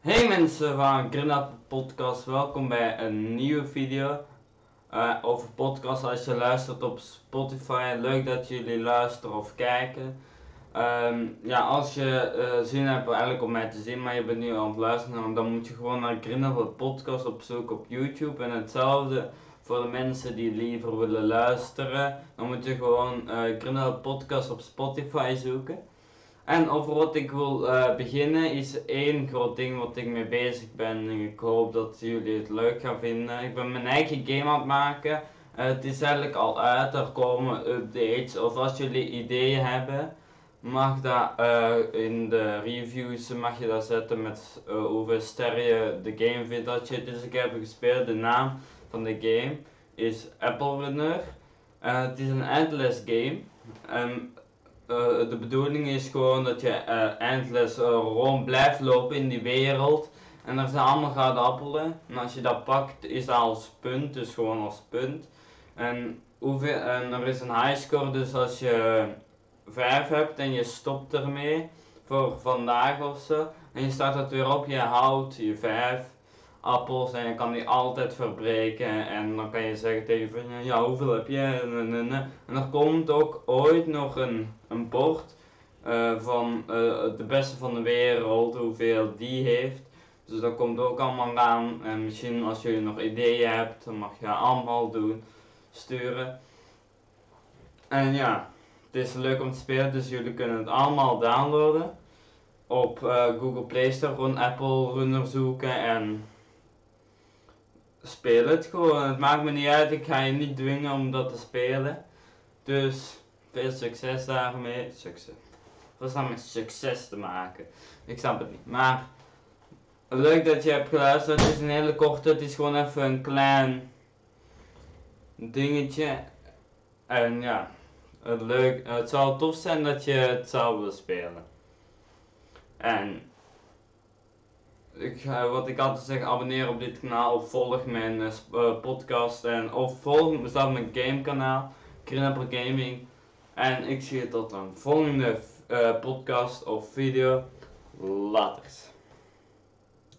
Hey mensen van Green Podcast, welkom bij een nieuwe video uh, over podcast als je luistert op Spotify. Leuk dat jullie luisteren of kijken. Um, ja, als je uh, zin hebt eigenlijk om mij te zien, maar je bent nu aan het luisteren, dan moet je gewoon naar Green Podcast opzoeken op YouTube. En hetzelfde voor de mensen die liever willen luisteren, dan moet je gewoon uh, Podcast op Spotify zoeken. En over wat ik wil uh, beginnen is één groot ding wat ik mee bezig ben. En ik hoop dat jullie het leuk gaan vinden. Ik ben mijn eigen game aan het maken. Uh, het is eigenlijk al uit, er komen updates. Of als jullie ideeën hebben, mag dat uh, in de reviews mag je dat zetten met hoeveel sterren je de game vindt dat je. Dus ik heb gespeeld, de naam van de game is Apple Runner. het is een endless game. De bedoeling is gewoon dat je endless uh, rond blijft lopen in die wereld. En er zijn allemaal gouden appelen. En als je dat pakt, is dat als punt, dus gewoon als punt. En, hoeveel, en er is een highscore, dus als je 5 hebt en je stopt ermee voor vandaag of zo. En je start het weer op, je houdt je 5 appels en je kan die altijd verbreken. En dan kan je zeggen tegen je ja hoeveel heb je? En er komt ook ooit nog een, een bord uh, van uh, de beste van de wereld, hoeveel die heeft. Dus dat komt ook allemaal aan. En misschien als jullie nog ideeën hebt, dan mag je allemaal doen, sturen. En ja, het is leuk om te spelen, dus jullie kunnen het allemaal downloaden. Op uh, Google Play Store gewoon Apple Runner zoeken en speel het gewoon. Het maakt me niet uit, ik ga je niet dwingen om dat te spelen. Dus veel succes daarmee. Succes. Wat is met succes te maken? Ik snap het niet. Maar leuk dat je hebt geluisterd. Het is een hele korte, het is gewoon even een klein dingetje. En ja, het, leuk, het zou tof zijn dat je het zou willen spelen. En ik, wat ik altijd zeg, abonneer op dit kanaal of volg mijn uh, podcast en of volg mezelf mijn game kanaal, Green Gaming. En ik zie je tot een volgende uh, podcast of video. Laters.